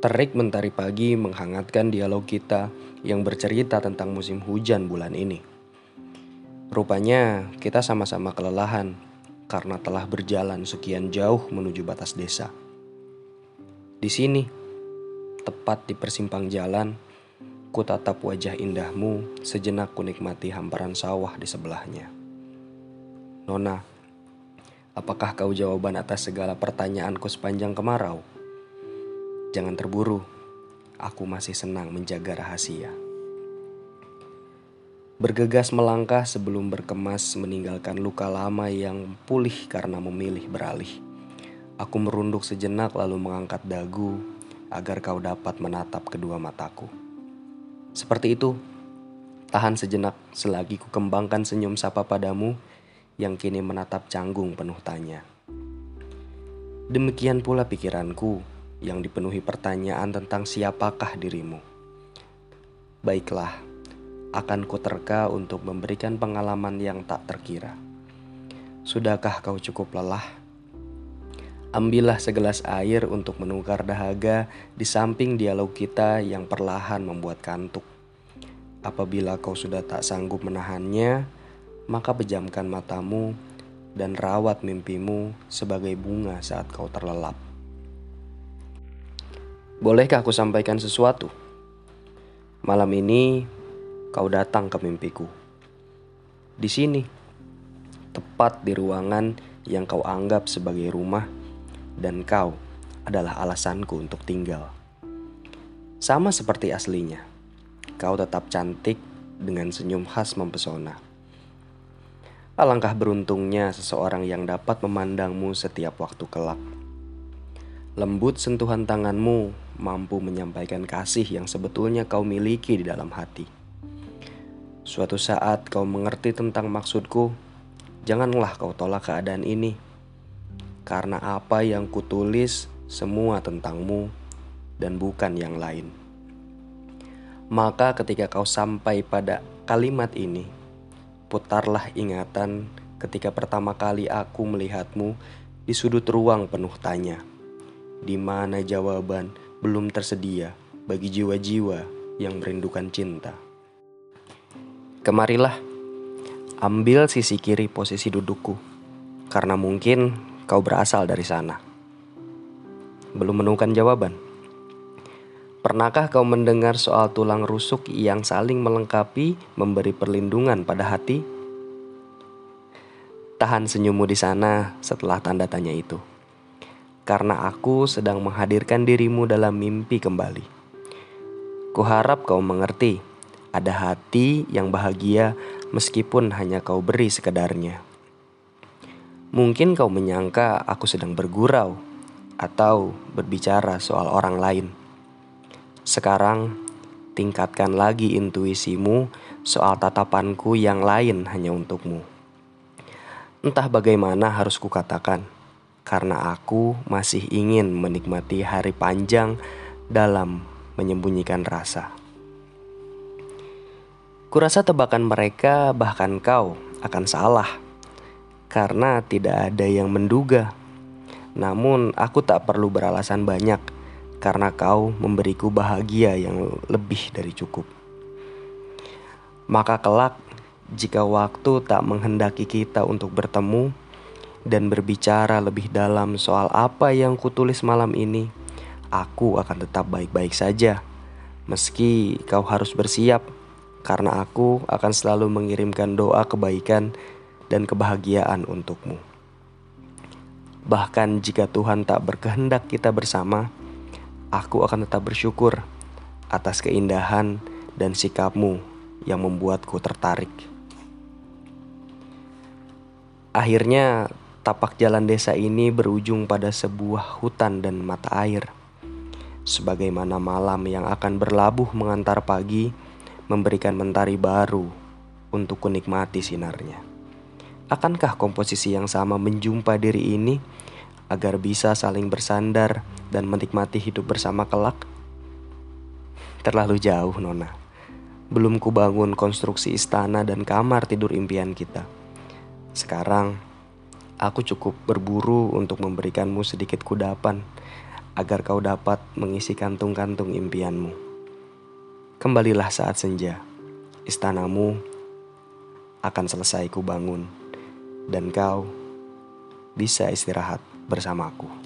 Terik mentari pagi menghangatkan dialog kita yang bercerita tentang musim hujan bulan ini. Rupanya kita sama-sama kelelahan karena telah berjalan sekian jauh menuju batas desa. Di sini, tepat di persimpang jalan, ku tatap wajah indahmu sejenak ku nikmati hamparan sawah di sebelahnya. Nona, apakah kau jawaban atas segala pertanyaanku sepanjang kemarau? Jangan terburu, aku masih senang menjaga rahasia. Bergegas melangkah sebelum berkemas meninggalkan luka lama yang pulih karena memilih beralih. Aku merunduk sejenak lalu mengangkat dagu agar kau dapat menatap kedua mataku. Seperti itu, tahan sejenak selagi ku kembangkan senyum sapa padamu yang kini menatap canggung penuh tanya. Demikian pula pikiranku yang dipenuhi pertanyaan tentang siapakah dirimu. Baiklah, akan kuterka untuk memberikan pengalaman yang tak terkira. Sudahkah kau cukup lelah? Ambillah segelas air untuk menukar dahaga di samping dialog kita yang perlahan membuat kantuk. Apabila kau sudah tak sanggup menahannya, maka pejamkan matamu dan rawat mimpimu sebagai bunga saat kau terlelap. Bolehkah aku sampaikan sesuatu? Malam ini kau datang ke mimpiku. Di sini, tepat di ruangan yang kau anggap sebagai rumah, dan kau adalah alasanku untuk tinggal. Sama seperti aslinya, kau tetap cantik dengan senyum khas mempesona. Alangkah beruntungnya seseorang yang dapat memandangmu setiap waktu kelak. Lembut sentuhan tanganmu mampu menyampaikan kasih yang sebetulnya kau miliki di dalam hati. Suatu saat kau mengerti tentang maksudku, janganlah kau tolak keadaan ini. Karena apa yang kutulis semua tentangmu dan bukan yang lain. Maka ketika kau sampai pada kalimat ini, putarlah ingatan ketika pertama kali aku melihatmu di sudut ruang penuh tanya di mana jawaban belum tersedia bagi jiwa-jiwa yang merindukan cinta. Kemarilah, ambil sisi kiri posisi dudukku, karena mungkin kau berasal dari sana. Belum menemukan jawaban. Pernahkah kau mendengar soal tulang rusuk yang saling melengkapi, memberi perlindungan pada hati? Tahan senyummu di sana setelah tanda tanya itu karena aku sedang menghadirkan dirimu dalam mimpi kembali. Kuharap kau mengerti, ada hati yang bahagia meskipun hanya kau beri sekedarnya. Mungkin kau menyangka aku sedang bergurau atau berbicara soal orang lain. Sekarang, tingkatkan lagi intuisimu soal tatapanku yang lain hanya untukmu. Entah bagaimana harus kukatakan karena aku masih ingin menikmati hari panjang dalam menyembunyikan rasa. Kurasa tebakan mereka, bahkan kau, akan salah karena tidak ada yang menduga. Namun, aku tak perlu beralasan banyak karena kau memberiku bahagia yang lebih dari cukup. Maka, kelak, jika waktu tak menghendaki kita untuk bertemu, dan berbicara lebih dalam soal apa yang kutulis malam ini, aku akan tetap baik-baik saja. Meski kau harus bersiap, karena aku akan selalu mengirimkan doa kebaikan dan kebahagiaan untukmu. Bahkan jika Tuhan tak berkehendak kita bersama, aku akan tetap bersyukur atas keindahan dan sikapmu yang membuatku tertarik. Akhirnya, Tapak jalan desa ini berujung pada sebuah hutan dan mata air. Sebagaimana malam yang akan berlabuh mengantar pagi, memberikan mentari baru untuk kunikmati sinarnya. Akankah komposisi yang sama menjumpa diri ini agar bisa saling bersandar dan menikmati hidup bersama kelak? Terlalu jauh, Nona. Belum kubangun konstruksi istana dan kamar tidur impian kita. Sekarang, Aku cukup berburu untuk memberikanmu sedikit kudapan agar kau dapat mengisi kantung-kantung impianmu. Kembalilah saat senja, istanamu akan selesai ku bangun, dan kau bisa istirahat bersamaku.